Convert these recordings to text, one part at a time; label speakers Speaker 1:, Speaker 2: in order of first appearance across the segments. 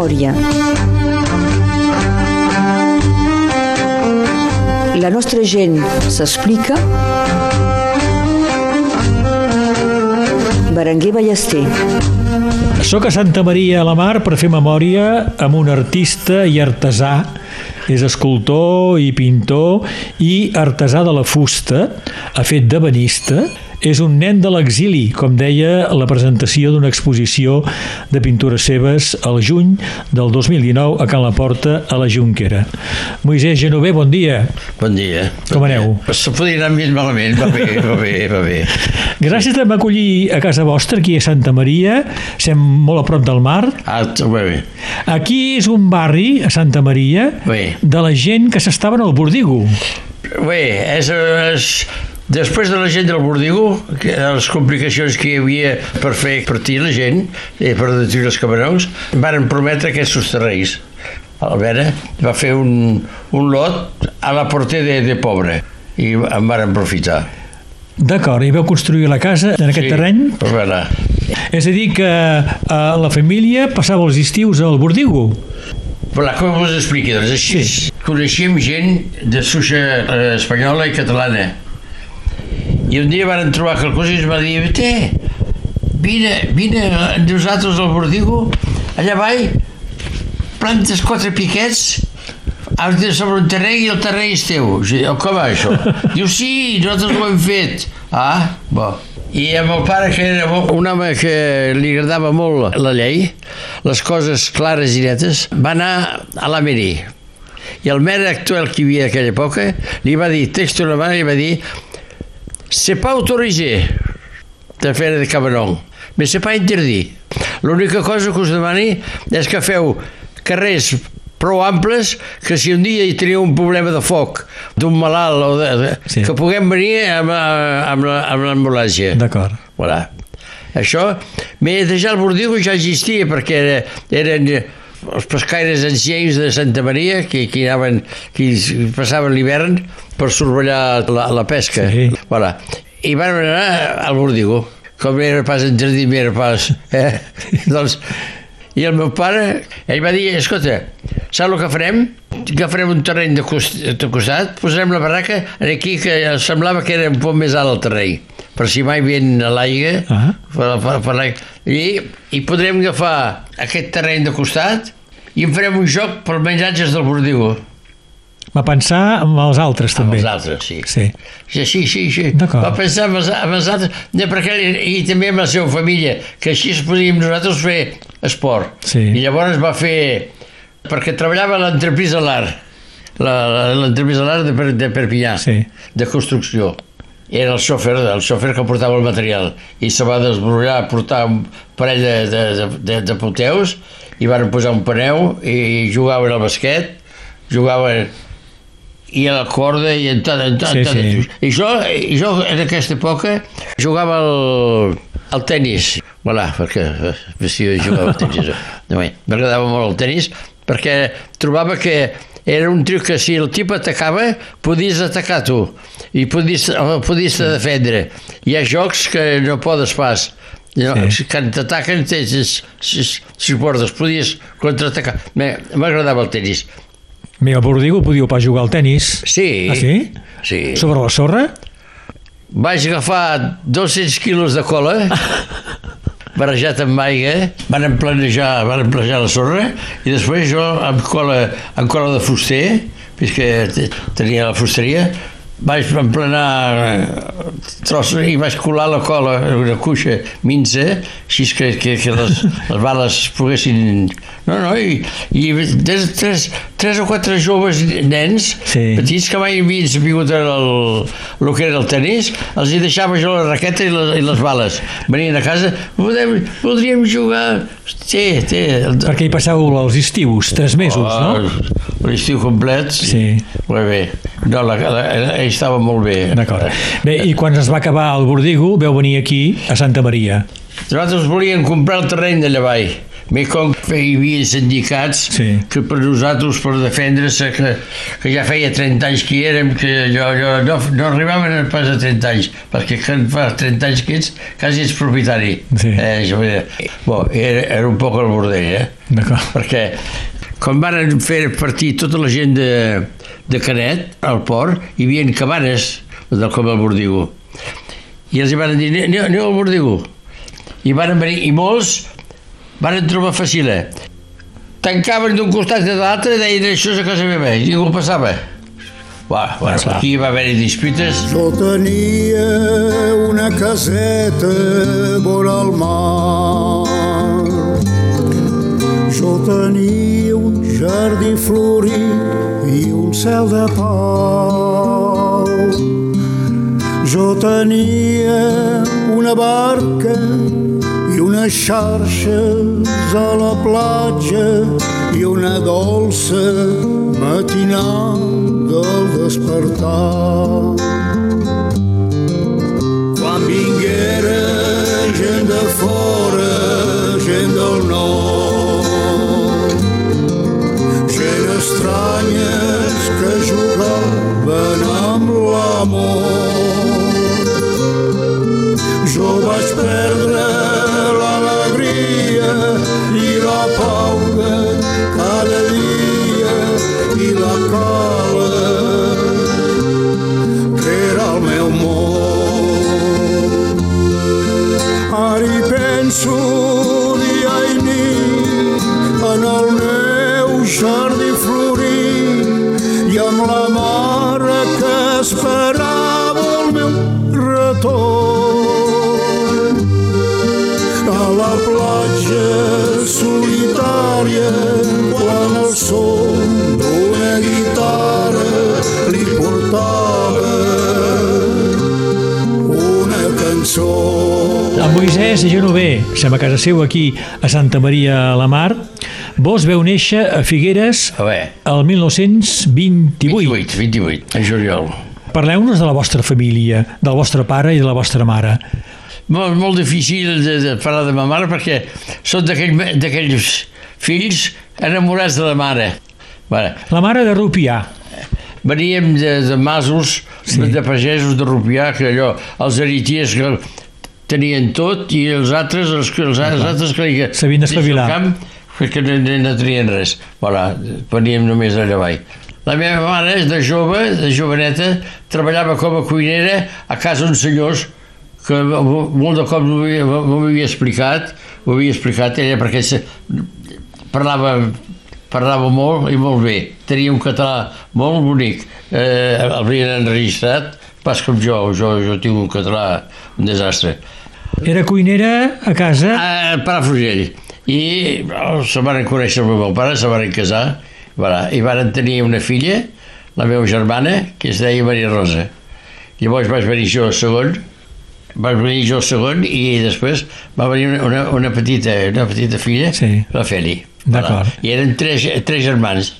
Speaker 1: memòria. La nostra gent s'explica. Berenguer Ballester.
Speaker 2: Soc a Santa Maria a la Mar per fer memòria amb un artista i artesà. És escultor i pintor i artesà de la fusta. Ha fet d'ebenista és un nen de l'exili, com deia la presentació d'una exposició de pintures seves al juny del 2019 a Can la Porta, a la Junquera. Moisès Genové, bon dia.
Speaker 3: Bon dia.
Speaker 2: Com aneu?
Speaker 3: Se podria anar més malament, va bé, va bé, va bé.
Speaker 2: Gràcies per m'acollir a casa vostra, aquí a Santa Maria, estem molt a prop del mar.
Speaker 3: Ah, va bé.
Speaker 2: Aquí és un barri, a Santa Maria,
Speaker 3: Bé.
Speaker 2: de la gent que s'estaven al Bordigo.
Speaker 3: Bé, és, és, després de la gent del Bordigo, que, les complicacions que hi havia per fer partir la gent, eh, per detenir els camarons, varen prometre aquests terrenys. Albera va fer un, un lot a la porter de, de pobre i en varen aprofitar.
Speaker 2: D'acord, i veu construir la casa en aquest terreny?
Speaker 3: Per veure.
Speaker 2: És a dir, que eh, la família passava els estius al Bordigo.
Speaker 3: Voilà, com us expliqui? Doncs així. Sí. Coneixíem gent de suixa eh, espanyola i catalana. I un dia van trobar qualcosa i ens va dir té, vine, vine nosaltres al Bordigo, allà avall, plantes quatre piquets, has de sobre un terreny i el terreny és teu. Jo dic, com va això? Diu, sí, nosaltres ho hem fet. Ah, bo. I amb el pare, que era un home que li agradava molt la llei, les coses clares i netes, va anar a la Meri. I el mer actual que hi havia aquella època li va dir, textualment, li va dir c'est pas autorisé de fer de cabanon, mais c'est pas interdit. L'única cosa que us demani és que feu carrers prou amples que si un dia hi teniu un problema de foc d'un malalt o de, de,
Speaker 2: Sí.
Speaker 3: que puguem venir amb, eh, amb, amb l'ambulància.
Speaker 2: D'acord.
Speaker 3: Voilà. Això, més ja el Bordigo ja existia perquè era, eren els pescaires ancians de Santa Maria que, que, anaven, que passaven l'hivern per sorvellar la, la pesca.
Speaker 2: Sí.
Speaker 3: Voilà. I van anar al Bordigo. Com era pas en jardí, era pas... Eh? doncs, I el meu pare, ell va dir, escolta, saps el que farem? Agafarem un terreny de, cost, de costat, posarem la barraca aquí que semblava que era un poc més alt el terreny, per si mai ven a l'aigua,
Speaker 2: Ah.
Speaker 3: per, per, per. I, I podrem agafar aquest terreny de costat i en farem un joc per menjatges del Bordigo.
Speaker 2: Va pensar amb els altres,
Speaker 3: Amb
Speaker 2: també.
Speaker 3: els altres, sí.
Speaker 2: Sí.
Speaker 3: Sí, sí, sí. sí. Va pensar amb els, amb els altres, no, perquè, i també amb la seva família, que així es podíem nosaltres fer esport.
Speaker 2: Sí.
Speaker 3: I llavors va fer... Perquè treballava a l'entreprise a l'art, l'entreprise a l'art de, de Perpinyà,
Speaker 2: Sí.
Speaker 3: de construcció. Era el xòfer, el xòfer que portava el material i se va desbrollar a portar un parell de, de, de, de, de puteus i van posar un paneu i jugaven al basquet, jugaven i a la corda i en tot, en tot,
Speaker 2: Sí,
Speaker 3: tot.
Speaker 2: sí.
Speaker 3: I jo, i jo en aquesta època jugava al, al tennis, voilà, perquè eh, si jo jugava al tennis. Bé, M'agradava molt el tennis perquè trobava que era un truc que si el tip atacava podies atacar tu i podies, o podies te defendre. Hi ha jocs que no podes pas. No,
Speaker 2: Sí.
Speaker 3: sí. Quan t'ataquen, tens, si, si portes, podies contraatacar. M'agradava el tennis.
Speaker 2: Bé, al Bordigo podíeu pas jugar al tennis.
Speaker 3: Sí.
Speaker 2: Ah, sí?
Speaker 3: Sí.
Speaker 2: Sobre la sorra?
Speaker 3: Vaig agafar 200 quilos de cola, barrejat amb aigua, van planejar, van planejar la sorra, i després jo amb cola, amb cola de fuster, que tenia la fusteria, vaig emplenar trossos i vaig colar la cola en una cuixa minsa, així que, que, que les, les bales poguessin... No, no, i, i des, tres, tres o quatre joves nens
Speaker 2: Sí.
Speaker 3: petits que mai havien sabut el, el que era el tenis, els hi deixava jo la raqueta i les, i les bales. Venien a casa, Podem, voldríem jugar... Sí, sí.
Speaker 2: Perquè hi passàveu els estius, tres mesos, no?
Speaker 3: Ah, L'estiu complet,
Speaker 2: Sí.
Speaker 3: Molt bé. No, la, la, ell estava molt bé.
Speaker 2: D'acord. Bé, i quan es va acabar el Bordigo, veu venir aquí, a Santa Maria.
Speaker 3: Nosaltres volíem comprar el terreny d'allà avall. Bé, com fe- hi havia sindicats
Speaker 2: Sí.
Speaker 3: que per nosaltres, per defendre-se, que, que ja feia 30 anys que hi érem, que allò, allò, no, no arribaven pas a 30 anys, perquè fa 30 anys que ets, quasi ets propietari.
Speaker 2: Sí.
Speaker 3: Eh, jo, bo, era, era un poc el bordell, eh?
Speaker 2: D'acord.
Speaker 3: perquè quan van fer partir tota la gent de, de Canet al port, hi havia cabanes del com el Bordigo. I els van dir, aneu, aneu al Bordigo. I van venir, i molts van trobar facila. Tancaven d'un costat i de l'altre i deien això és a casa meva, i ningú passava. Uah, bueno,
Speaker 2: clar.
Speaker 3: aquí va haver-hi disputes.
Speaker 4: Jo tenia una caseta vora el mar. Jo tenia un jardí florit i un cel de pau. Jo tenia una barca unes xarxes a la platja i una dolça matinal del despertar. Quan vinguera gent de fora,
Speaker 2: som a casa seu aquí a Santa Maria a la Mar. Vos veu néixer a Figueres
Speaker 3: A veure,
Speaker 2: el 1928.
Speaker 3: 28, 28, en juliol.
Speaker 2: Parleu-nos de la vostra família, del vostre pare i de la vostra mare.
Speaker 3: Molt, molt difícil de, de parlar de ma mare perquè són d'aquell- d'aquells fills enamorats de la mare. Bueno,
Speaker 2: La mare de Rupià.
Speaker 3: veníem de, de masos,
Speaker 2: Sí.
Speaker 3: de pagesos de Rupià, que allò, els heritiers que tenien tot i els altres, els, els, els altres que
Speaker 2: S'havien d'espavilar.
Speaker 3: camp, que no, no, no tenien res. Voilà, veníem només allà avall. La meva mare, de jove, de joveneta, treballava com a cuinera a casa uns senyors que molt de cops m'ho havia, havia explicat, ho havia explicat ella perquè se, parlava, parlava molt i molt bé. Tenia un català molt bonic. Eh, L'havien enregistrat, pas com jo, jo, jo tinc un català, un desastre.
Speaker 2: Era cuinera a casa.
Speaker 3: A Palafrugell. I oh, se van conèixer amb el meu pare, se van casar, voilà, i van tenir una filla, la meva germana, que es deia Maria Rosa. Llavors vaig venir jo segon, vaig venir jo segon i després va venir una, una, una, petita, una petita filla,
Speaker 2: Sí.
Speaker 3: la Feli.
Speaker 2: D'acord.
Speaker 3: I eren tres, tres germans.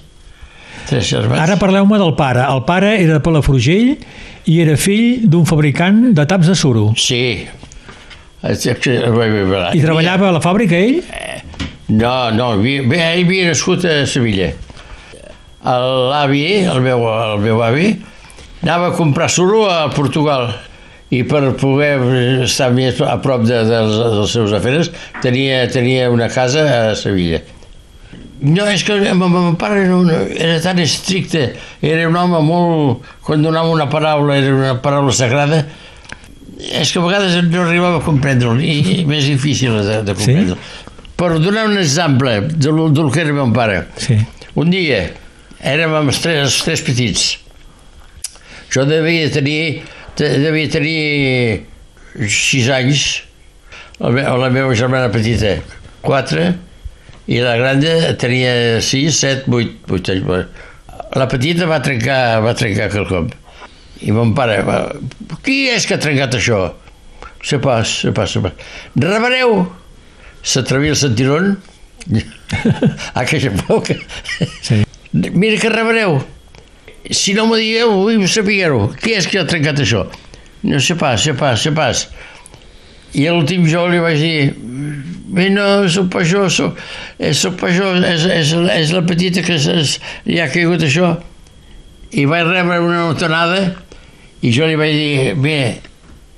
Speaker 3: Tres germans.
Speaker 2: Ara parleu-me del pare. El pare era de Palafrugell i era fill d'un fabricant de taps de suro.
Speaker 3: Sí. I
Speaker 2: treballava a la fàbrica ell?
Speaker 3: No, no, havia, bé, ell havia nascut a Sevilla. L'avi, el, meu, el meu avi, anava a comprar suro a Portugal i per poder estar més a prop de, dels, dels seus afers tenia, tenia una casa a Sevilla. No, és que el meu pare no, no, era tan estricte, era un home molt... Quan donava una paraula, era una paraula sagrada, és que a vegades no arribava a comprendre'l, i més difícil de, de comprendre'l. Per donar un exemple del, del que era meu pare,
Speaker 2: Sí.
Speaker 3: un dia érem amb els tres, els tres petits. Jo devia tenir, de- devia tenir sis anys, la, me, la meva germana petita quatre, i la grande tenia sis, set, vuit, vuit anys. Bueno, La petita va trencar, va trencar quelcom. I mon pare, va, qui és que ha trencat això? Se pas, se pas, se pas. Reveneu! S'atrevia el sentirón a aquella època.
Speaker 2: Sí.
Speaker 3: Mira que rebreu. Si no m'ho digueu, vull saber-ho. Qui és que ha trencat això? No sé pas, sé pas, sé pas. I a l'últim jo li vaig dir, bé, no, jo, soc, eh, soc pas jo, és, és, és la petita que és, li ha caigut això. I vaig rebre una notonada i jo li vaig dir, bé,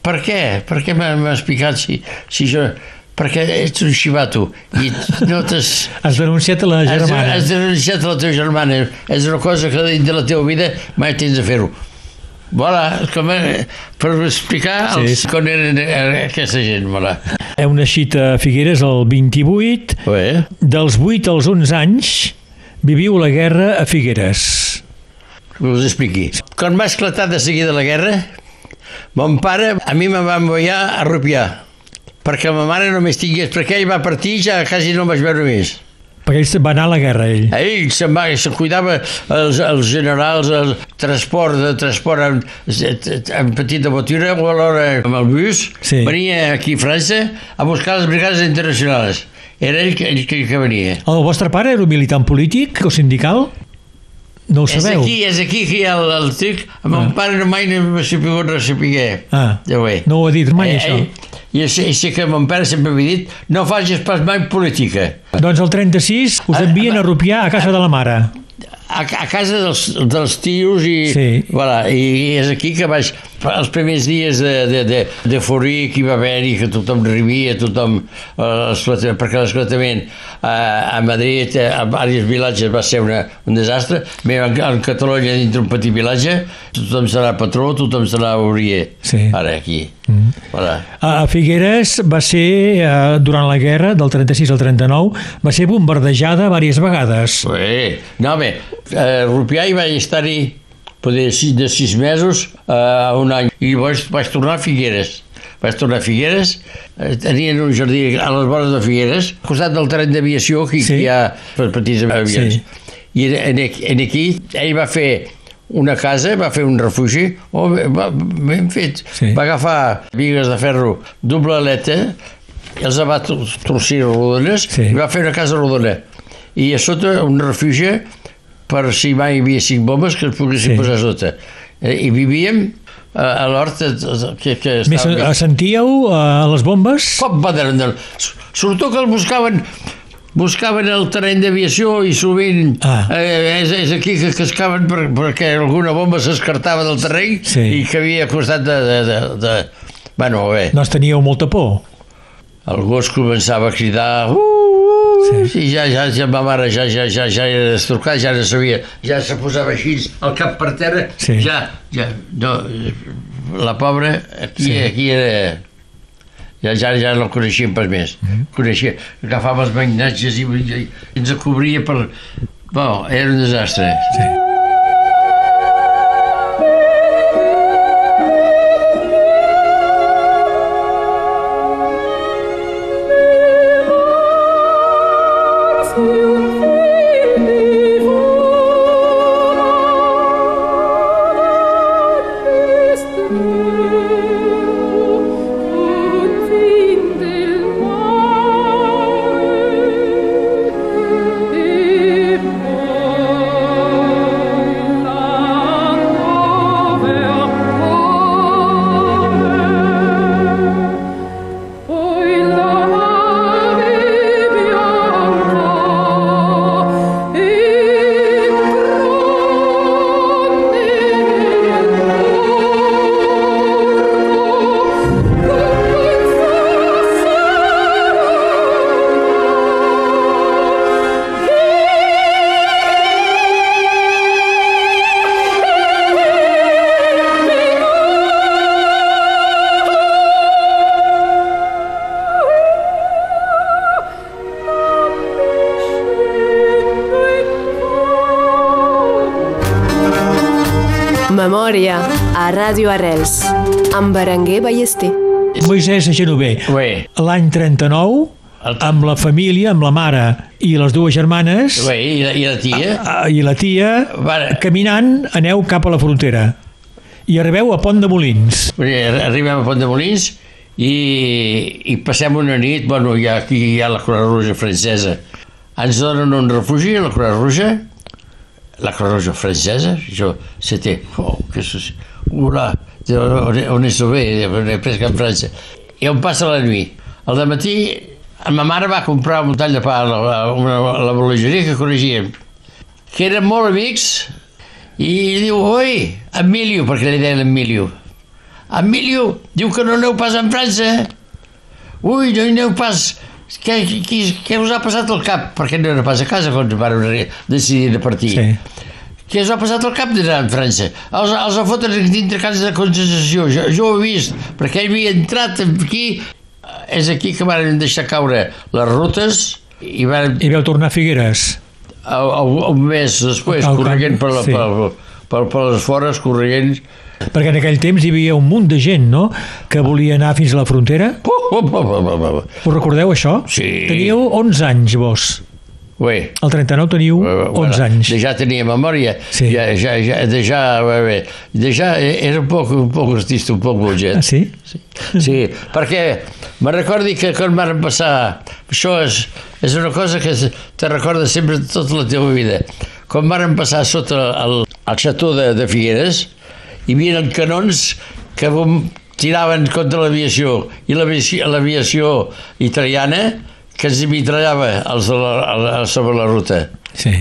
Speaker 3: per què? Per què m'has picat si, si jo... Perquè ets un xivato i no t'has...
Speaker 2: Has denunciat a la
Speaker 3: Has,
Speaker 2: germana.
Speaker 3: has denunciat la teva germana. És una cosa que dins de la teva vida mai tens de fer-ho. Voilà, com a, per explicar
Speaker 2: Sí,
Speaker 3: els,
Speaker 2: sí.
Speaker 3: com eren eh, aquesta gent. Voilà.
Speaker 2: Heu nascut a Figueres el 28.
Speaker 3: Bé.
Speaker 2: Dels 8 als 11 anys viviu la guerra a Figueres.
Speaker 3: Us expliqui. Quan va esclatar de seguida la guerra, mon pare a mi me va enviar a Rupià, perquè ma mare només tingués, perquè ell va partir i ja quasi no em vaig veure més.
Speaker 2: Perquè ell va anar a la guerra, ell.
Speaker 3: Ell se'n va, se cuidava els, els generals, el transport de transport amb, amb petita botura o alhora amb el bus,
Speaker 2: Sí.
Speaker 3: venia aquí a França a buscar les brigades internacionals. Era ell que, ell que venia.
Speaker 2: El vostre pare era un militant polític o sindical? No ho
Speaker 3: És
Speaker 2: sabeu?
Speaker 3: aquí, és aquí que hi ha el, el tric. A mon
Speaker 2: Ah.
Speaker 3: pare mai no m'ha sabut no sapigué.
Speaker 2: Ah,
Speaker 3: he.
Speaker 2: no ho ha dit mai,
Speaker 3: Eh,
Speaker 2: això.
Speaker 3: eh, I sé, sé que mon pare sempre m'havia dit no facis pas mai política.
Speaker 2: Doncs el 36 us
Speaker 3: Ah,
Speaker 2: envien
Speaker 3: ah,
Speaker 2: a Rupià a casa de la mare.
Speaker 3: a, a casa dels, dels tios i,
Speaker 2: Sí.
Speaker 3: voilà, i és aquí que vaig els primers dies de, de, de, de forir que hi va haver-hi, que tothom rivia, tothom, eh, perquè l'esclatament a, a Madrid, eh, a diversos vilatges va ser una, un desastre, bé, en, en Catalunya dintre un petit vilatge, tothom serà patró, tothom serà obrier,
Speaker 2: Sí.
Speaker 3: ara aquí. Mm. Voilà.
Speaker 2: A Figueres va ser, eh, durant la guerra, del 36 al 39, va ser bombardejada diverses vegades.
Speaker 3: Bé, no, bé, a Rupià hi vaig estar-hi poder de sis mesos a un any i vaig, vaig tornar a Figueres. Vaig tornar a Figueres, eh, tenien un jardí a les vores de Figueres, al costat del tren d'aviació, aquí
Speaker 2: Sí.
Speaker 3: hi ha petits avions.
Speaker 2: Sí.
Speaker 3: I en, en aquí ell va fer una casa, va fer un refugi, oh, va, ben fet.
Speaker 2: Sí.
Speaker 3: Va agafar vigues de ferro doble aleta, els va tor- torcir rodones
Speaker 2: Sí.
Speaker 3: i va fer una casa rodona. I a sota un refugi per si mai hi havia cinc bombes que es poguessin
Speaker 2: Sí.
Speaker 3: posar a sota. Eh, I vivíem a, a l'hort de- que, que
Speaker 2: Més,
Speaker 3: estava...
Speaker 2: eh, sentíeu eh, les bombes?
Speaker 3: Com va de... Sobretot que el buscaven buscaven el terreny d'aviació i sovint
Speaker 2: Ah.
Speaker 3: eh, és, és aquí que cascaven per, perquè alguna bomba s'escartava del terreny
Speaker 2: Sí.
Speaker 3: i que havia costat de... de, de, de... Bueno, bé,
Speaker 2: Doncs teníeu molta por.
Speaker 3: el gos començava a cridar uh,
Speaker 2: Sí.
Speaker 3: i ja, ja, ja ma mare ja, ja, ja, ja era destrucat, ja no sabia, ja se posava així, el cap per terra,
Speaker 2: Sí.
Speaker 3: ja, ja, no, la pobra, aquí,
Speaker 2: Sí.
Speaker 3: aquí era... Ja, ja, ja no coneixíem pas més. Mm -hmm. Coneixia, agafava els mainatges i, i, i ens cobria per... Bon, era un desastre.
Speaker 2: Sí.
Speaker 5: Ràdio Arrels amb Berenguer Ballester.
Speaker 2: Moisès Genover,
Speaker 3: Bé,
Speaker 2: l'any 39,
Speaker 3: El-
Speaker 2: amb la família, amb la mare i les dues germanes,
Speaker 3: bé, i, la- i la tia...
Speaker 2: ah, i la tia,
Speaker 3: Va-
Speaker 2: caminant aneu cap a la frontera. I arribeu a Pont de Molins.
Speaker 3: Arribem a Pont de Molins i, i passem una nit, bueno, ja, aquí hi ha la Croix Roja francesa. Ens donen un refugi a la Croix Roja, la Croix jo, c'était, oh, ura, on, est sauvé, on est presque en França. I on passa la nit. Al matí Ma mare va comprar un tall de pa a la, a una, a la bol·legeria que coneixíem, que eren molt amics, i diu, oi, Emilio, perquè li deien Emilio. Emilio, diu que no aneu pas en França. Ui, no hi aneu pas. Què, què, què us ha passat al cap? Perquè no era pas a casa quan van decidir de partir.
Speaker 2: Sí.
Speaker 3: Què us ha passat al cap d'anar a França? Els, els ha foten dintre camps de concentració. Jo, jo ho he vist, perquè ell havia entrat aquí. És aquí que van deixar caure les rutes i van
Speaker 2: I vau tornar a Figueres.
Speaker 3: un, un mes després, corrent per, la,
Speaker 2: sí.
Speaker 3: per, per, per les fores, corrent.
Speaker 2: Perquè en aquell temps hi havia un munt de gent, no?, que volia anar fins a la frontera.
Speaker 3: Uh, uh, uh, uh, uh, uh.
Speaker 2: Us recordeu això?
Speaker 3: Sí.
Speaker 2: Teníeu 11 anys, vos.
Speaker 3: Bé,
Speaker 2: El 39 teniu
Speaker 3: Eh,
Speaker 2: 11 anys.
Speaker 3: Ja tenia memòria.
Speaker 2: Sí.
Speaker 3: Ja, ja, ja, ja, bé, bé, de ja era un poc, un poc artista, un poc boget.
Speaker 2: Ah, sí?
Speaker 3: Sí, perquè me recordi que quan van passar... Això és, és una cosa que te recorda sempre tota la teva vida. Quan van passar sota el, el xató de, de Figueres, hi havia canons que bom, tiraven contra l'aviació i l'aviació italiana que ens mitrallava els de la, a- sobre la ruta.
Speaker 2: Sí.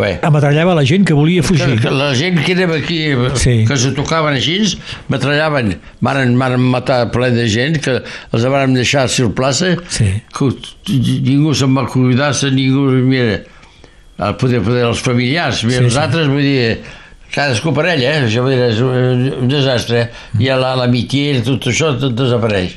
Speaker 3: Bé,
Speaker 2: Ametrallava la gent que volia fugir.
Speaker 3: que la gent que era aquí,
Speaker 2: Sí.
Speaker 3: que se tocaven així, metrellaven, van, van matar ple de gent, que els van deixar sur plaça,
Speaker 2: Sí.
Speaker 3: que ningú se'n va cuidar-se, ningú, mira, el poder, poder els familiars, mira,
Speaker 2: Sí,
Speaker 3: els
Speaker 2: sí.
Speaker 3: vull dir, cadascú per ell, eh? Això dir, és un, desastre. I a la, la mitier, tot això, tot desapareix.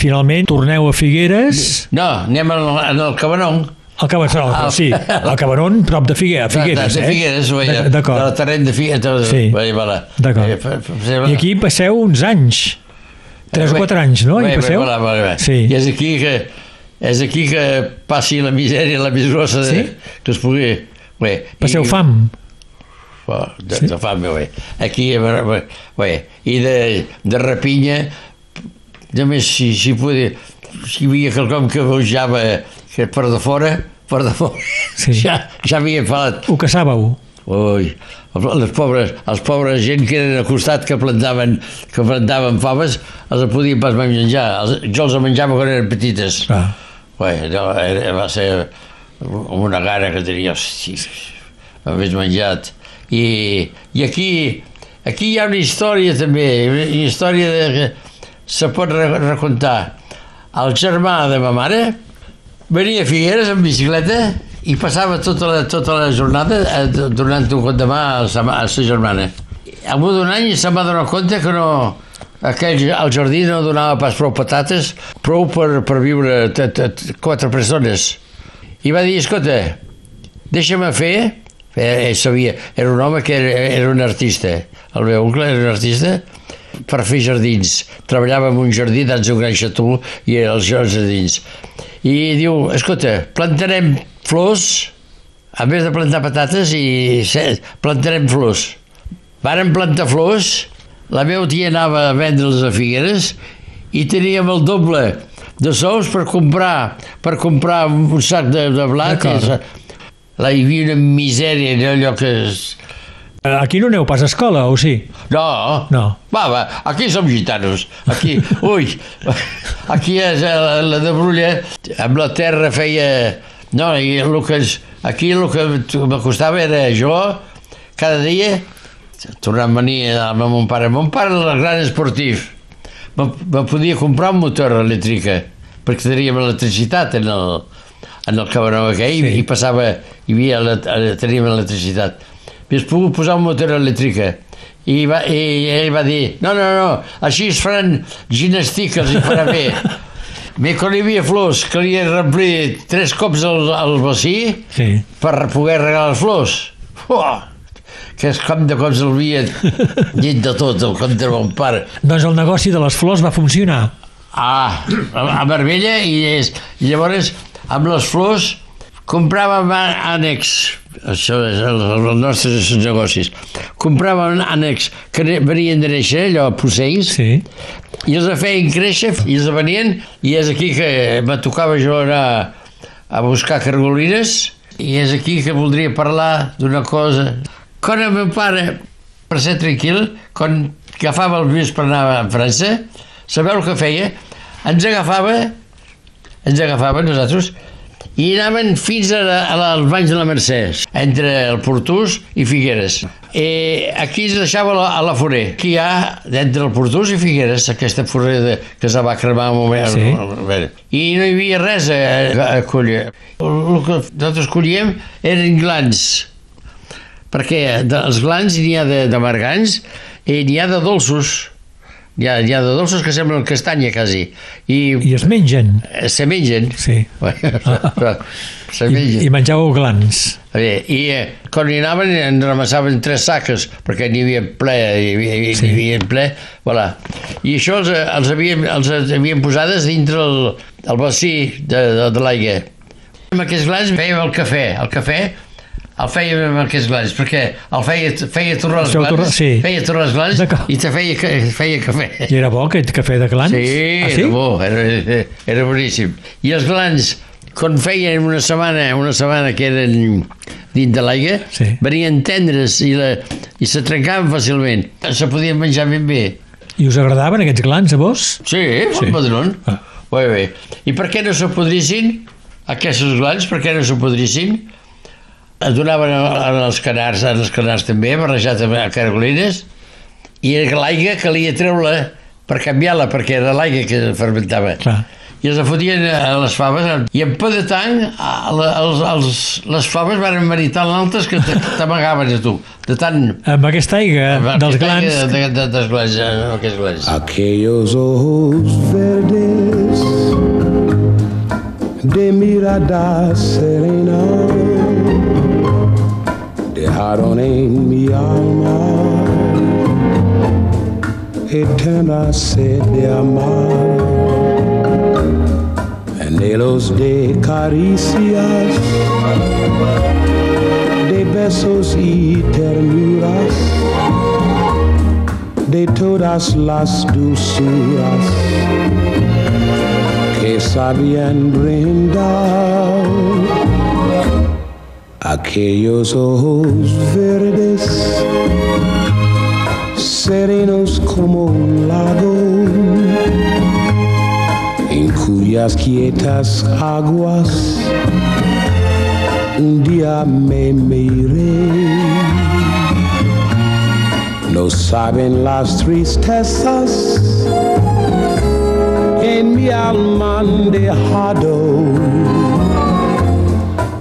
Speaker 2: Finalment, torneu a Figueres,
Speaker 3: No, anem al, el Cabanon.
Speaker 2: al Cabanon,
Speaker 3: Al-
Speaker 2: sí, al Cabanon, prop de Figueres, Figueres,
Speaker 3: de, de,
Speaker 2: eh?
Speaker 3: Figueres, de
Speaker 2: D'acord.
Speaker 3: la terreny de Figueres. De,
Speaker 2: Sí. D'acord.
Speaker 3: Eh,
Speaker 2: I aquí passeu uns anys. 3 o 4 anys, no?
Speaker 3: Bé, bé,
Speaker 2: passeu?
Speaker 3: voilà, bé, bé.
Speaker 2: Sí.
Speaker 3: I és aquí que és aquí que passi la misèria, la més grossa de,
Speaker 2: Sí?
Speaker 3: que es pugui... Bé,
Speaker 2: Passeu
Speaker 3: i,
Speaker 2: fam.
Speaker 3: De, sí? de fam, bé. Aquí, bé, i de, de rapinya, només si, si, podia, si hi havia quelcom que bojava que per de fora, per de fora,
Speaker 2: Sí.
Speaker 3: ja, ja havia falat.
Speaker 2: Ho caçàveu?
Speaker 3: Ui, les pobres, els pobres gent que eren al costat que plantaven, que plantaven faves, els podien pas menjar. Els, jo els menjava quan eren petites.
Speaker 2: Ah.
Speaker 3: Ui, no, era, va ser una gana que tenia, hosti, m'hagués menjat. I, I aquí, aquí hi ha una història també, una història de, que se pot re racontar. El germà de ma mare venia a Figueres amb bicicleta i passava tota la, tota la jornada eh, donant un cop de mà a sa, a sa germana. Al bout d'un any se'm va donar compte que no, aquell, el jardí no donava pas prou patates, prou per, per viure t, t, t, quatre persones. I va dir, escolta, deixa'm fer, eh, ell sabia, era un home que era, era un artista, el meu oncle era un artista, per fer jardins. Treballava en un jardí dins un gran xató i era els jardins. I diu, escolta, plantarem flors, a més de plantar patates, i plantarem flors. Varen plantar flors, la meva tia anava a vendre'ls a Figueres i teníem el doble de sous per comprar per comprar un sac de, de blat. I, la, hi havia una misèria en allò que... És...
Speaker 2: Eh, Aquí no aneu pas a escola, o sí?
Speaker 3: No,
Speaker 2: No.
Speaker 3: Va, va, aquí som gitanos. Aquí, ui, aquí és eh, la, la de Brulla, amb la terra feia... No, i el que és, aquí el que m'acostava era jo, cada dia, tornant a venir amb mon pare. Mon pare era el gran esportiu. Me, me podia comprar un motor elèctrica, perquè teníem electricitat en el, en el cabanó aquell
Speaker 2: Sí.
Speaker 3: i passava, hi havia, ele- teníem electricitat. Havies pogut posar un motor elèctrica. I, va, I ell va dir, no, no, no, així es faran gimnàstica, els hi farà bé. Bé, quan hi havia flors, calia remplir tres cops el, el bací
Speaker 2: Sí.
Speaker 3: per poder regar les flors. Uah, que és com de cops el havia dit de tot, el compte de mon pare.
Speaker 2: Doncs el negoci de les flors va funcionar.
Speaker 3: Ah, a, a Marbella i, és, i llavors amb les flors compràvem ànecs, això és el, els nostres negocis, compràvem ànecs que venien de néixer, allò, pocells,
Speaker 2: Sí.
Speaker 3: i els feien créixer i els venien i és aquí que me tocava jo anar a buscar cargolines i és aquí que voldria parlar d'una cosa. Quan el meu pare, per ser tranquil, quan agafava el bus per anar a França, sabeu el que feia? Ens agafava ens agafaven nosaltres i anaven fins a, la, a la, als banys de la Mercè, entre el Portús i Figueres. I aquí es deixava la, a la forer. Aquí hi ha, entre el Portús i Figueres, aquesta forer de, que se va cremar un moment.
Speaker 2: Sí.
Speaker 3: I no hi havia res a, a, a collir. El, que nosaltres collíem eren glans, perquè dels glans n'hi ha de, de margants i n'hi ha de dolços. N'hi ha, n'hi ha de dolços que semblen castanya, quasi. I,
Speaker 2: I es mengen.
Speaker 3: eh, se mengen.
Speaker 2: Sí.
Speaker 3: se
Speaker 2: I,
Speaker 3: mengen.
Speaker 2: i menjàveu glans.
Speaker 3: Bé, I eh, quan hi anaven en ramassaven tres saques, perquè n'hi havia ple, hi havia, hi
Speaker 2: Sí.
Speaker 3: havia ple, voilà. I això els, els, havien, els havien posades dintre el, el bací de, de, de l'aigua. Amb aquests glans fèiem el cafè. El cafè el fèiem amb aquests glans, perquè el feia, feia torrar glans,
Speaker 2: torrar- sí.
Speaker 3: feia torrar glans
Speaker 2: D'acord.
Speaker 3: i te feia, feia cafè.
Speaker 2: I era bo aquest cafè de glans?
Speaker 3: Sí,
Speaker 2: ah,
Speaker 3: era bo, era, era boníssim. I els glans, quan feien una setmana, una setmana que eren dins de l'aigua,
Speaker 2: Sí.
Speaker 3: venien tendres i, la, i se trencaven fàcilment. Se podien menjar ben bé.
Speaker 2: I us agradaven aquests glans a vos?
Speaker 3: Sí,
Speaker 2: Sí.
Speaker 3: sí. padrón.
Speaker 2: Ah.
Speaker 3: Molt bé. I per què no se podrissin aquests glans? Per què no se podrissin? Es donaven a- als canars, als canars també, barrejat amb cargolines, i l'aigua calia treure-la per canviar-la, perquè era l'aigua que fermentava.
Speaker 2: Clar.
Speaker 3: I els fotien a les faves, i en peu de tant, els, els, les faves van venir tan altes que te- t'amagaven a tu. De tant...
Speaker 2: Amb aquesta aigua dels glans...
Speaker 3: De, de, dels glans, aquests glans.
Speaker 6: Aquellos ojos verdes de mirada serena dejaron en mi alma eterna sed de amar, anhelos de caricias, de besos y ternuras. De todas las dulzuras que sabían brindar aquellos ojos verdes serenos como un lago en cuyas quietas aguas un día me miré no saben las tristezas en mi alma han dejado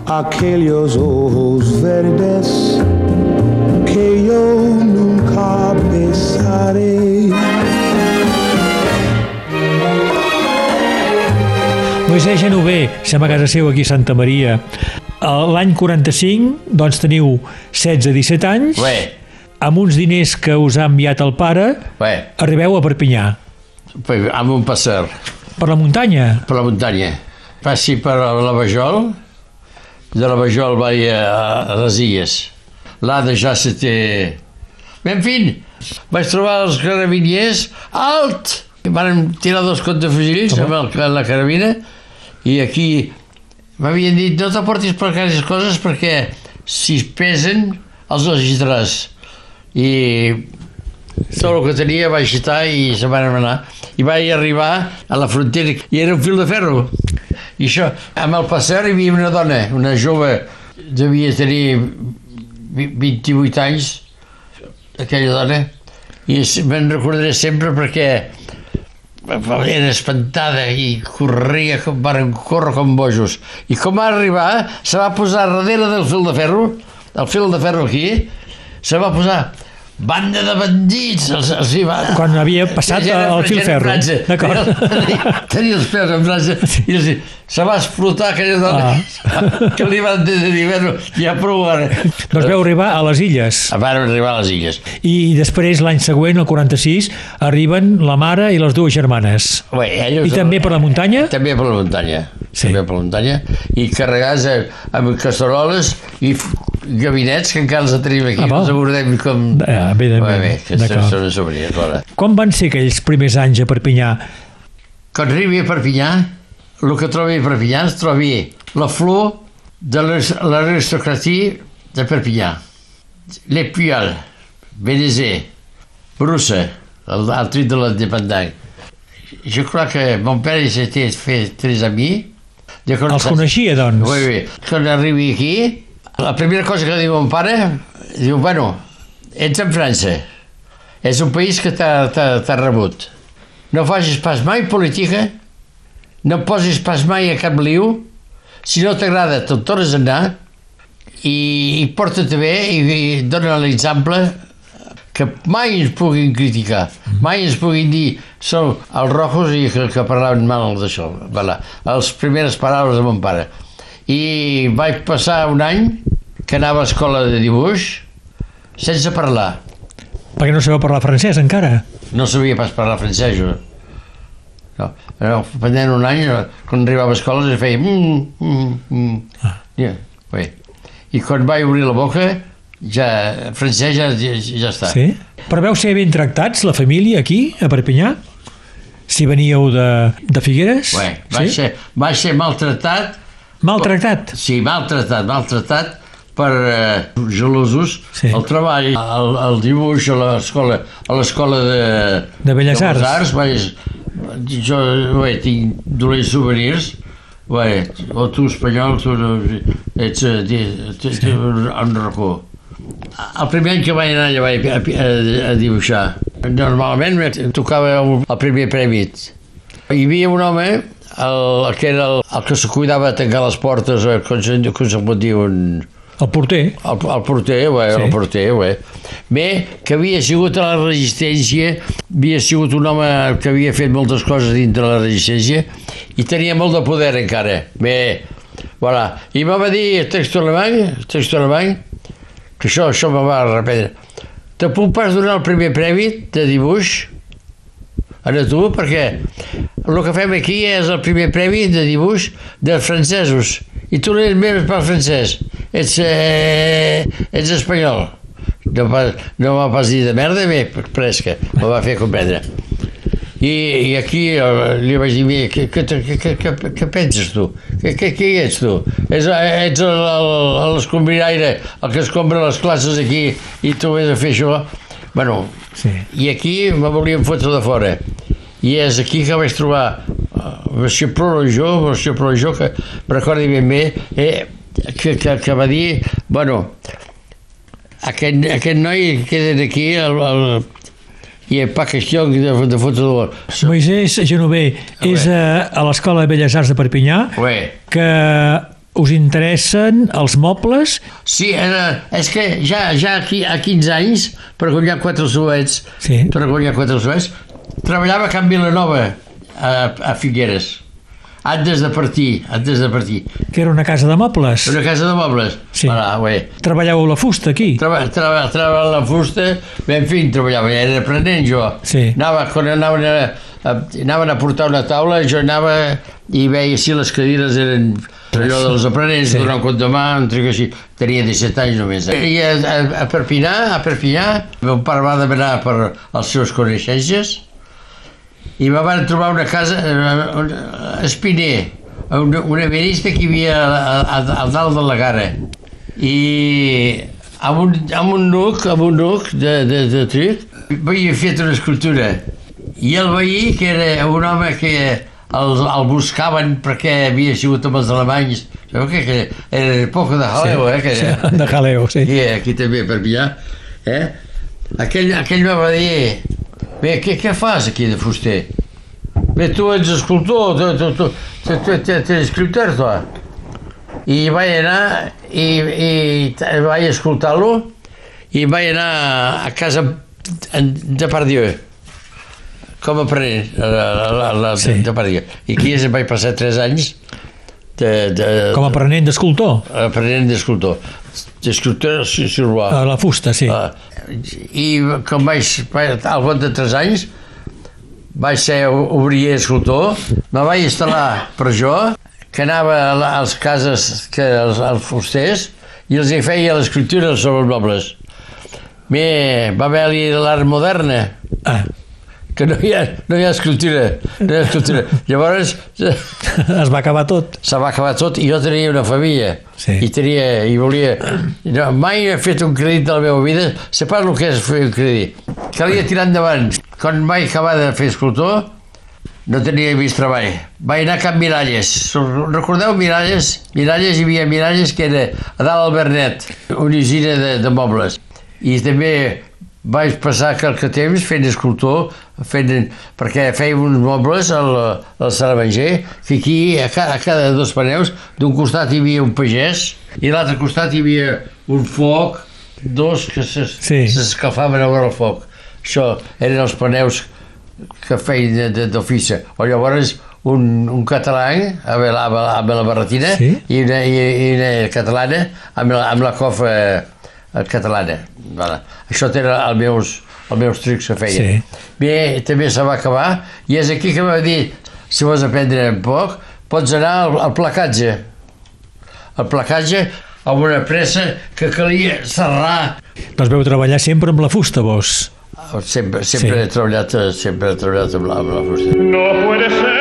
Speaker 6: aquellos ojos verdes que yo nunca besaré.
Speaker 2: Moisès Genové, som a casa seu aquí a Santa Maria. A L'any 45, doncs teniu 16-17 anys,
Speaker 3: Bé,
Speaker 2: amb uns diners que us ha enviat el pare,
Speaker 3: bé,
Speaker 2: arribeu a Perpinyà.
Speaker 3: amb un passer
Speaker 2: Per la muntanya?
Speaker 3: per la muntanya. Passi per la Vajol, de la Vajol vaig a, a les Illes. L'Ada ja se té... En fi, vaig trobar els carabiniers alt! Van tirar dos contrafusells amb el, la carabina i aquí m'havien dit no t'aportis per aquestes coses perquè si es pesen els agitaràs. I tot el que tenia vaig agitar i se van anar. I vaig arribar a la frontera i era un fil de ferro. I això, amb el passer hi havia una dona, una jove, devia tenir vi- 28 anys, aquella dona, i me'n recordaré sempre perquè era espantada i corria, com van córrer com bojos. I com va arribar, se va posar darrere del fil de ferro, el fil de ferro aquí, se va posar banda de bandits, els, els hi va...
Speaker 2: Quan havia passat
Speaker 3: Ja
Speaker 2: el fil ferro. D'acord.
Speaker 3: Tenia, tenia els peus en França i els, se va explotar aquella dona
Speaker 2: Ah.
Speaker 3: que li van dir, bueno, ja prou ara.
Speaker 2: Doncs veu arribar a les illes.
Speaker 3: Van arribar a les illes.
Speaker 2: I després, l'any següent, el 46, arriben la mare i les dues germanes.
Speaker 3: Bé, ells,
Speaker 2: I també per la muntanya?
Speaker 3: També per la muntanya.
Speaker 2: Sí.
Speaker 3: També per la muntanya. I carregats amb casseroles i gabinets que encara els tenim aquí.
Speaker 2: Ah,
Speaker 3: els abordem com...
Speaker 2: Ah, bé, bé,
Speaker 3: bé, bé, que són.
Speaker 2: Com van ser aquells primers anys a Perpinyà?
Speaker 3: Quan arribi a Perpinyà, el que trobi a Perpinyà es trobi la flor de l'aristocratia de Perpinyà. Les Puyol, Benezé, Brussa, el, el trit de l'independent. je crois que mon père il s'était fait très ami. De quan-
Speaker 2: Els coneixia, doncs?
Speaker 3: Oui, oui. Quan arribi aquí, la primera cosa que diu mon pare, diu, bueno, ets en França, és un país que t'ha rebut. No facis pas mai política, no posis pas mai a cap liu, si no t'agrada te'n tornes a anar i, i porta-te bé i, i dona l'exemple que mai ens puguin criticar, mai ens puguin dir som els rojos i que, que parlaven mal d'això. Voilà. Les primeres paraules de mon pare. I vaig passar un any que anava a escola de dibuix sense parlar.
Speaker 2: Perquè no sabeu parlar francès encara.
Speaker 3: No sabia pas parlar francès, jo. No. Però pendent un any, quan arribava a escola, es feia... Mm, mm, mm.
Speaker 2: Ah.
Speaker 3: Ja, bé. I quan vaig obrir la boca, ja, francès ja, ja, ja està.
Speaker 2: Sí? Però veu ser ben tractats, la família, aquí, a Perpinyà? Si veníeu de, de Figueres?
Speaker 3: Bé, vaig,
Speaker 2: sí?
Speaker 3: ser, vaig ser maltratat,
Speaker 2: Maltractat?
Speaker 3: sí, maltratat, maltratat per eh, gelosos,
Speaker 2: Sí.
Speaker 3: el treball, el, el dibuix a l'escola a l'escola de,
Speaker 2: De Belles Arts.
Speaker 3: vaig, jo bé, tinc dolents souvenirs, bé, o tu espanyol, tu no, ets, eh, di- tu, tu, un racó. El primer any que vaig anar allà vaig a, a, a dibuixar. Normalment me tocava el, el primer premi. Hi havia un home, el, que era el, el que se cuidava de tancar les portes, eh, com se, com se pot dir, un,
Speaker 2: El porter?
Speaker 3: el, el porter, ué,
Speaker 2: Sí.
Speaker 3: sí. el porter, ué. Bé, que havia sigut a la resistència, havia sigut un home que havia fet moltes coses dintre la resistència i tenia molt de poder encara. Bé, voilà. I me va dir textualment, textualment, que això, això me va reprendre. Te puc pas donar el primer premi de dibuix a tu, perquè el que fem aquí és el primer premi de dibuix dels francesos i tu no ets més per francès, ets, eh, ets espanyol. No, no m'ha pas dit de merda, bé, presca, me va fer comprendre. I, i aquí eh, li vaig dir, "Mira, què, què, què, què, què, penses tu? Què, què, què ets tu? Ets, ets el- el- l'escombriraire, el que escombra les classes aquí i tu vés a fer això? Bueno,
Speaker 2: Sí.
Speaker 3: i aquí me volien fotre de fora. I és aquí que vaig trobar uh, Monsieur Prolojó, Monsieur Prolojó, que recordi ben bé, eh, que, que, que va dir, bueno, aquest, aquest noi queda aquí, el, el, i és pas qüestió de, de fotre de
Speaker 2: Moisès Genover és a, a l'Escola de Belles Arts de Perpinyà
Speaker 3: Ué,
Speaker 2: que us interessen els mobles
Speaker 3: Sí, era, és que ja, ja aquí, a 15 anys, per guanyar quatre suets,
Speaker 2: Sí.
Speaker 3: per guanyar quatre suets, treballava a Can Vilanova, a, a Figueres, antes de partir, antes de partir.
Speaker 2: que era una casa de mobles
Speaker 3: Una casa de mobles.
Speaker 2: Sí.
Speaker 3: Voilà, bé.
Speaker 2: treballàveu la fusta aquí
Speaker 3: Treba, treba, treballava la fusta, bé, en fi, treballava, era aprenent jo.
Speaker 2: Sí.
Speaker 3: Anava, quan anaven a, a, anaven a portar una taula, jo anava i veia si les cadires eren allò dels aprenents,
Speaker 2: Sí.
Speaker 3: donar un cop de mà, un tric així. Tenia 17 anys només. I a, a, a Perpinyà, a Perpinyà, meu pare va demanar per als seus coneixences i me van trobar una casa, eh, un- a Espiner, una, una ebenista que hi havia a, a, a dalt de la gara. I amb un, amb un nuc, amb un nuc de, de, de tric, havia fet una escultura. I el veí, que era un home que el, el buscaven perquè havia sigut amb els alemanys, sabeu que, que era poc de jaleo, eh? Que,
Speaker 2: Sí, de jaleo, sí.
Speaker 3: Aquí, aquí també, per Pinyà. Eh? Aquell, aquell me va dir, bé, què, què fas aquí de fuster? Bé, tu ets escultor, tu, tu, tu, tu, tu, tu, tu ets escriptor, tu. I vaig anar i, i vaig escoltar-lo i vaig anar a casa de Pardieu com aprenent a la, la, la,
Speaker 2: Sí.
Speaker 3: de. I aquí em vaig passar tres anys de, de,
Speaker 2: com a aprenent d'escultor
Speaker 3: aprenent d'escultor. D'escultor sur bois.
Speaker 2: a la fusta, sí
Speaker 3: Ah, I com vaig, al cap de 3 anys, vaig ser obrier escultor, me vaig instal·lar per jo, que anava a les cases, que als, als fusters, i els hi feia l'escriptura sobre els mobles. Bé, va haver-hi l'art moderna,
Speaker 2: ah,
Speaker 3: que no hi ha, no hi ha escultura, no hi ha escultura. Llavors,
Speaker 2: es va acabar tot
Speaker 3: se va acabar tot i jo tenia una família
Speaker 2: Sí.
Speaker 3: i tenia, i volia no, mai he fet un crèdit de la meva vida sé pas el que és fer un crèdit calia tirar endavant quan vaig acabar de fer escultor no tenia vist treball. Vaig anar a Can Miralles. Recordeu Miralles? Miralles, hi havia Miralles que era a dalt al Bernet, una usina de, de mobles. I també vaig passar qualque temps fent escultor, fent, perquè fèiem uns mobles al, al Saravanger, que aquí a cada, a cada dos paneus, d'un costat hi havia un pagès i a l'altre costat hi havia un foc, dos que
Speaker 2: Sí.
Speaker 3: s'escalfaven a veure el foc. Això eren els paneus que feien d'ofici. O llavors un, un català amb la, amb la, barretina
Speaker 2: Sí.
Speaker 3: i, una, i, i una catalana amb la, amb la cofa catalana. Vale. Això eren els meus, els meus trics que feia.
Speaker 2: Sí.
Speaker 3: Bé, també se va acabar i és aquí que va dir si vols aprendre un poc, pots anar al, al placatge. El placatge amb una pressa que calia serrar
Speaker 2: Doncs veu treballar sempre amb la fusta, vos.
Speaker 3: Sempre, sempre
Speaker 2: Sí.
Speaker 3: he treballat, eh, sempre he treballat amb la, amb la fusta.
Speaker 7: No puede ser,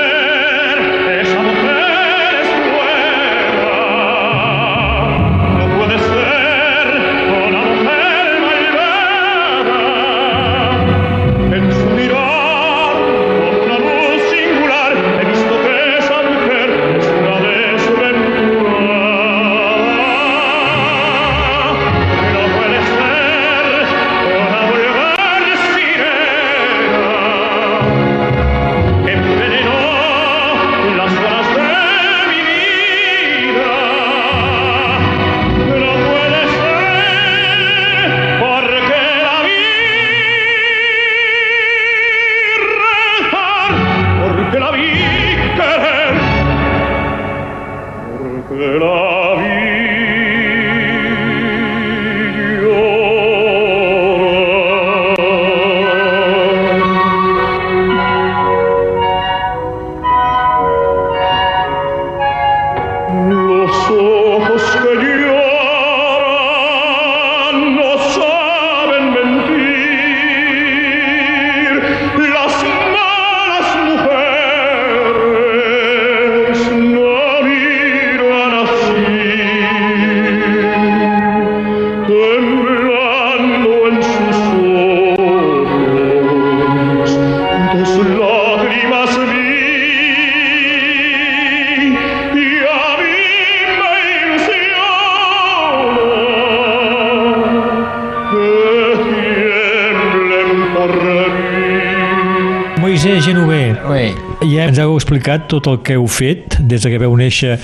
Speaker 2: ens heu explicat tot el que heu fet des de que veu néixer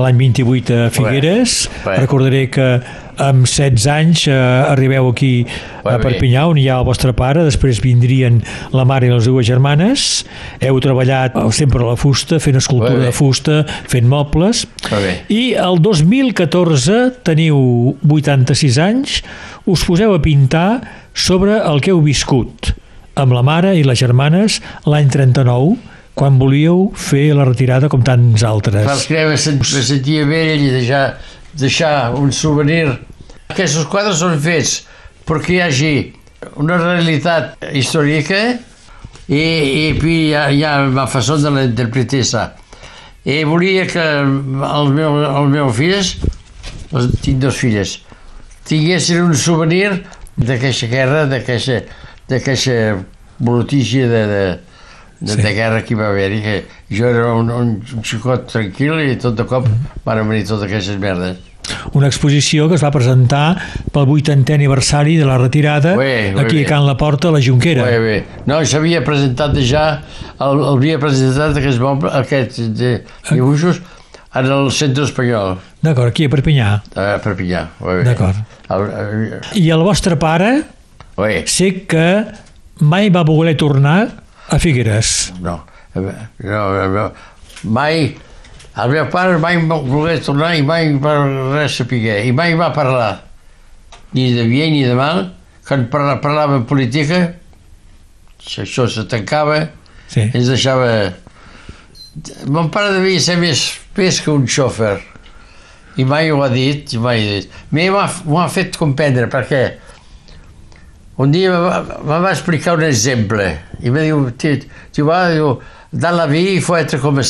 Speaker 2: l'any 28 a Figueres.
Speaker 3: Bé.
Speaker 2: Recordaré que amb 16 anys eh, arribeu aquí
Speaker 3: Bé,
Speaker 2: a
Speaker 3: bé.
Speaker 2: Perpinyà, on hi ha el vostre pare, després vindrien la mare i les dues germanes. Heu treballat sempre a la fusta, fent escultura
Speaker 3: Bé, bé.
Speaker 2: de fusta, fent mobles.
Speaker 3: Bé, bé.
Speaker 2: I el 2014 teniu 86 anys, us poseu a pintar sobre el que heu viscut amb la mare i les germanes l'any 39, quan volíeu fer la retirada com tants altres.
Speaker 3: me, sent, me sentia vell i deixar, deixar un souvenir. Aquests quadres són fets perquè hi hagi una realitat històrica i, i hi ha, hi ha la façó de l'interpretessa. I volia que els meus, els meus fills, els, tinc dos filles, tinguessin un souvenir d'aquesta guerra, d'aquesta brutícia de, de, de,
Speaker 2: Sí.
Speaker 3: de guerra que hi va haver-hi, que jo era un, un, un xicot tranquil i tot de cop van venir totes aquestes merdes.
Speaker 2: Una exposició que es va presentar pel 80è aniversari de la retirada
Speaker 3: bé,
Speaker 2: aquí
Speaker 3: bé.
Speaker 2: a Can La Porta, a la Junquera.
Speaker 3: Bé, bé. No, s'havia presentat ja, el, havia presentat aquests, aquests de, dibuixos en el centre espanyol,
Speaker 2: D'acord, aquí a Perpinyà.
Speaker 3: a Perpinyà. Bé, bé.
Speaker 2: D'acord.
Speaker 3: El-
Speaker 2: I el vostre pare
Speaker 3: Bé,
Speaker 2: sé que mai va voler tornar a Figueres.
Speaker 3: no, no, no. Mai, el meu pare mai va voler tornar i mai va res saber, i mai va parlar, ni de bé ni de mal, quan parla, parlava en política, això, això se tancava,
Speaker 2: Sí.
Speaker 3: ens deixava... Mon pare devia ser més, més que un xòfer, i mai ho ha dit, i mai ho ha dit. M'ho ha, ha fet comprendre, perquè un dia me va, va explicar un exemple, i me diu, tu vas, diu, dans la vie il faut être comme.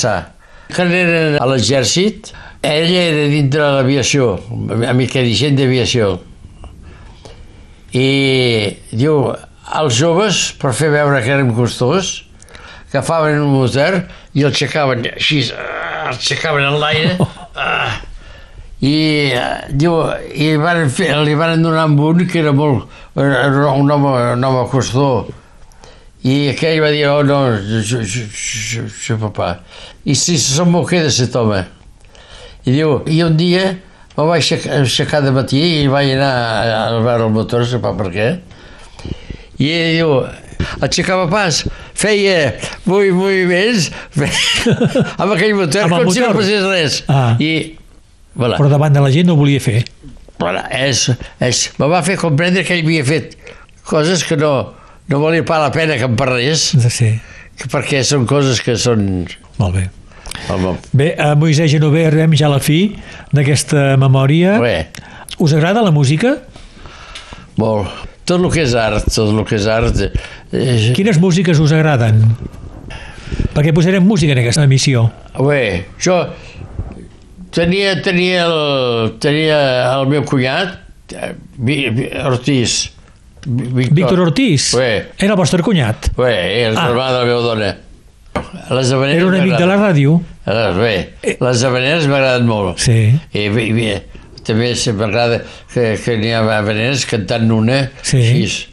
Speaker 3: Quan era a l'exèrcit, ell era dintre de l'aviació, mecànicient d'aviació. I diu, els joves, per fer veure que érem costós, agafaven un motor i el aixecaven així, ah, el aixecaven en l'aire, ah, i, eh, diu, i van fer, li van donar amb un que era molt, era un home, un home costó, i aquell va dir, oh no, jo, jo, jo, jo papà. I si som m'ho queda aquest home. I diu, i un dia me vaig aixecar, aixecar de matí i vaig anar a, a veure el motor, no sé per què. I ell diu, aixecava pas, feia més, amb aquell motor,
Speaker 2: Amb
Speaker 3: com si no
Speaker 2: motor?
Speaker 3: passés res.
Speaker 2: Ah.
Speaker 3: I, voilà,
Speaker 2: Però davant de la gent no ho volia fer.
Speaker 3: voilà, és, és, me va fer comprendre que ell havia fet coses que no, no valia pas la pena que em parlés,
Speaker 2: Sí,
Speaker 3: que perquè són coses que són...
Speaker 2: molt bé. Bé, a Moisès Genover arribem ja a la fi d'aquesta memòria.
Speaker 3: bé,
Speaker 2: Us agrada la música?
Speaker 3: molt. Tot el que és art, tot el que és art... Eh,
Speaker 2: Quines músiques us agraden? Perquè posarem música en aquesta emissió.
Speaker 3: Bé, jo tenia, tenia, el, tenia el meu cunyat, eh, Ortiz. Víctor,
Speaker 2: Víctor Ortiz
Speaker 3: Bé,
Speaker 2: era el vostre cunyat.
Speaker 3: bé, és
Speaker 2: Ah.
Speaker 3: germà de la meva dona. Les
Speaker 2: Era un amic de la ràdio.
Speaker 3: Bé, les habaneres m'agraden molt.
Speaker 2: Sí.
Speaker 3: I, i, i també m'agrada que, que n'hi ha habaneres cantant una
Speaker 2: Sí.
Speaker 3: així.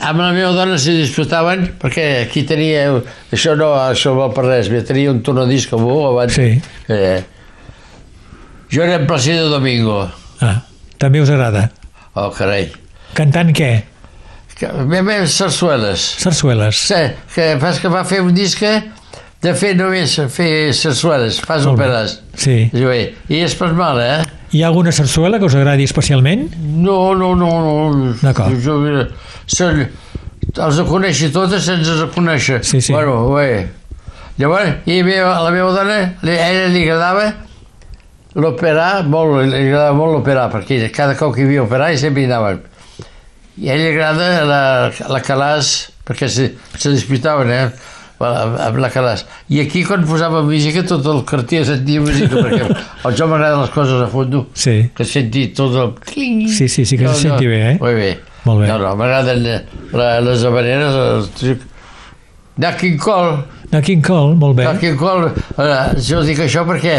Speaker 3: Amb la meva dona se disputaven perquè aquí tenia... Això no, això val per res. Tenia un tornadís com ho abans.
Speaker 2: Sí.
Speaker 3: Eh, jo era en Placido Domingo.
Speaker 2: Ah, també us agrada.
Speaker 3: Oh, carai.
Speaker 2: Cantant què?
Speaker 3: Que, bé, bé, sarsueles.
Speaker 2: Sarsueles.
Speaker 3: Sí, que fas que va fer un disc de fer només fer sarsueles, fas
Speaker 2: bé.
Speaker 3: òperes.
Speaker 2: Sí.
Speaker 3: Eh, I és pas mal, eh?
Speaker 2: Hi ha alguna sarsuela que us agradi especialment?
Speaker 3: No, no, no, no.
Speaker 2: D'acord.
Speaker 3: Jo, mira, són, els de conèixer totes sense els conèixer.
Speaker 2: Sí, sí.
Speaker 3: Bueno, bé. Llavors, i meva, a la meva dona, a ella li agradava l'operar, molt, li agradava molt l'operar, perquè cada cop que hi havia operar i sempre hi anaven. I a ella li agrada la, la Calàs, perquè se, se disputaven, eh? amb la Calàs. I aquí, quan posava música, tot el cartier sentia música, perquè al jo m'agraden les coses a fondo
Speaker 2: Sí.
Speaker 3: que senti tot el...
Speaker 2: Sí, sí, sí que se senti bé, eh?
Speaker 3: Molt bé.
Speaker 2: Molt bé.
Speaker 3: No, no, m'agraden eh, la, les habaneres, el truc. Nat King Cole,
Speaker 2: A King Cole, molt bé.
Speaker 3: Nat King Cole, eh, jo dic això perquè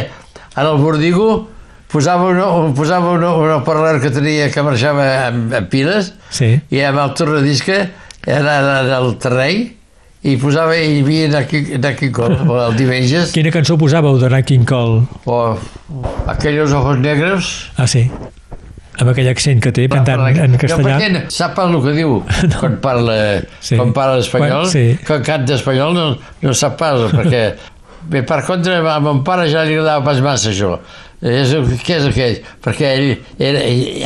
Speaker 3: en el Bordigo posava una, posava una, una parlar que tenia que marxava amb, amb piles
Speaker 2: Sí.
Speaker 3: i amb el tornadisca era en el terreny i posava, i hi havia Nat King, Cole, el diumenges,
Speaker 2: Quina cançó posàveu de Nat King Cole?
Speaker 3: o aquells ojos negros,
Speaker 2: Ah, sí. Amb aquell accent que té, cantant
Speaker 3: Parla-
Speaker 2: en
Speaker 3: No,
Speaker 2: castellà.
Speaker 3: perquè no- sap el que diu
Speaker 2: No.
Speaker 3: quan parla,
Speaker 2: Sí.
Speaker 3: quan parla espanyol,
Speaker 2: Quan- sí.
Speaker 3: quan canta espanyol no, no sap pas, perquè bé, per contra a mon pare ja li agradava pas massa això. És, què és aquell? Perquè ell era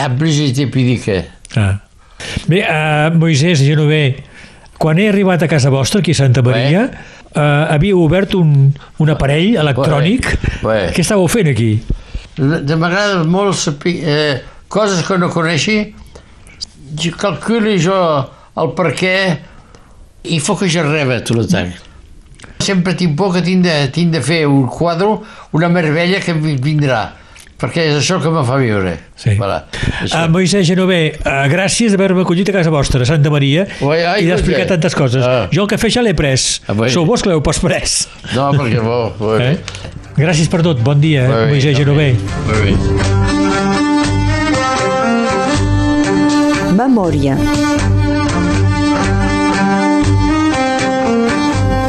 Speaker 3: a Brigitte Pidica.
Speaker 2: Ah. Bé, uh, Moisès Genover, quan he arribat a casa vostra, aquí a Santa Maria, uh, havíeu obert un, un aparell electrònic.
Speaker 3: Bé.
Speaker 2: Què estàveu fent aquí?
Speaker 3: De- M'agrada molt saber, eh, coses que no coneixi, jo calculi jo el per què i fo que jo reba tot el temps. Sempre tinc por que tinc de, tinc de fer un quadre, una meravella que vi- vindrà, perquè és això que me fa viure.
Speaker 2: Sí.
Speaker 3: Voilà.
Speaker 2: Uh, Moisès Genover, uh, gràcies d'haver-me acollit a casa vostra, a Santa Maria,
Speaker 3: Ui, ai,
Speaker 2: i d'explicar tantes coses.
Speaker 3: ah.
Speaker 2: Jo el cafè ja l'he pres.
Speaker 3: Ah.
Speaker 2: Sou vos que l'heu pas pres.
Speaker 3: No, perquè bo, bo,
Speaker 2: Eh? Gràcies per tot. Bon dia,
Speaker 3: bé,
Speaker 2: Moisès. Genover.
Speaker 3: Molt bé.
Speaker 1: Memòria.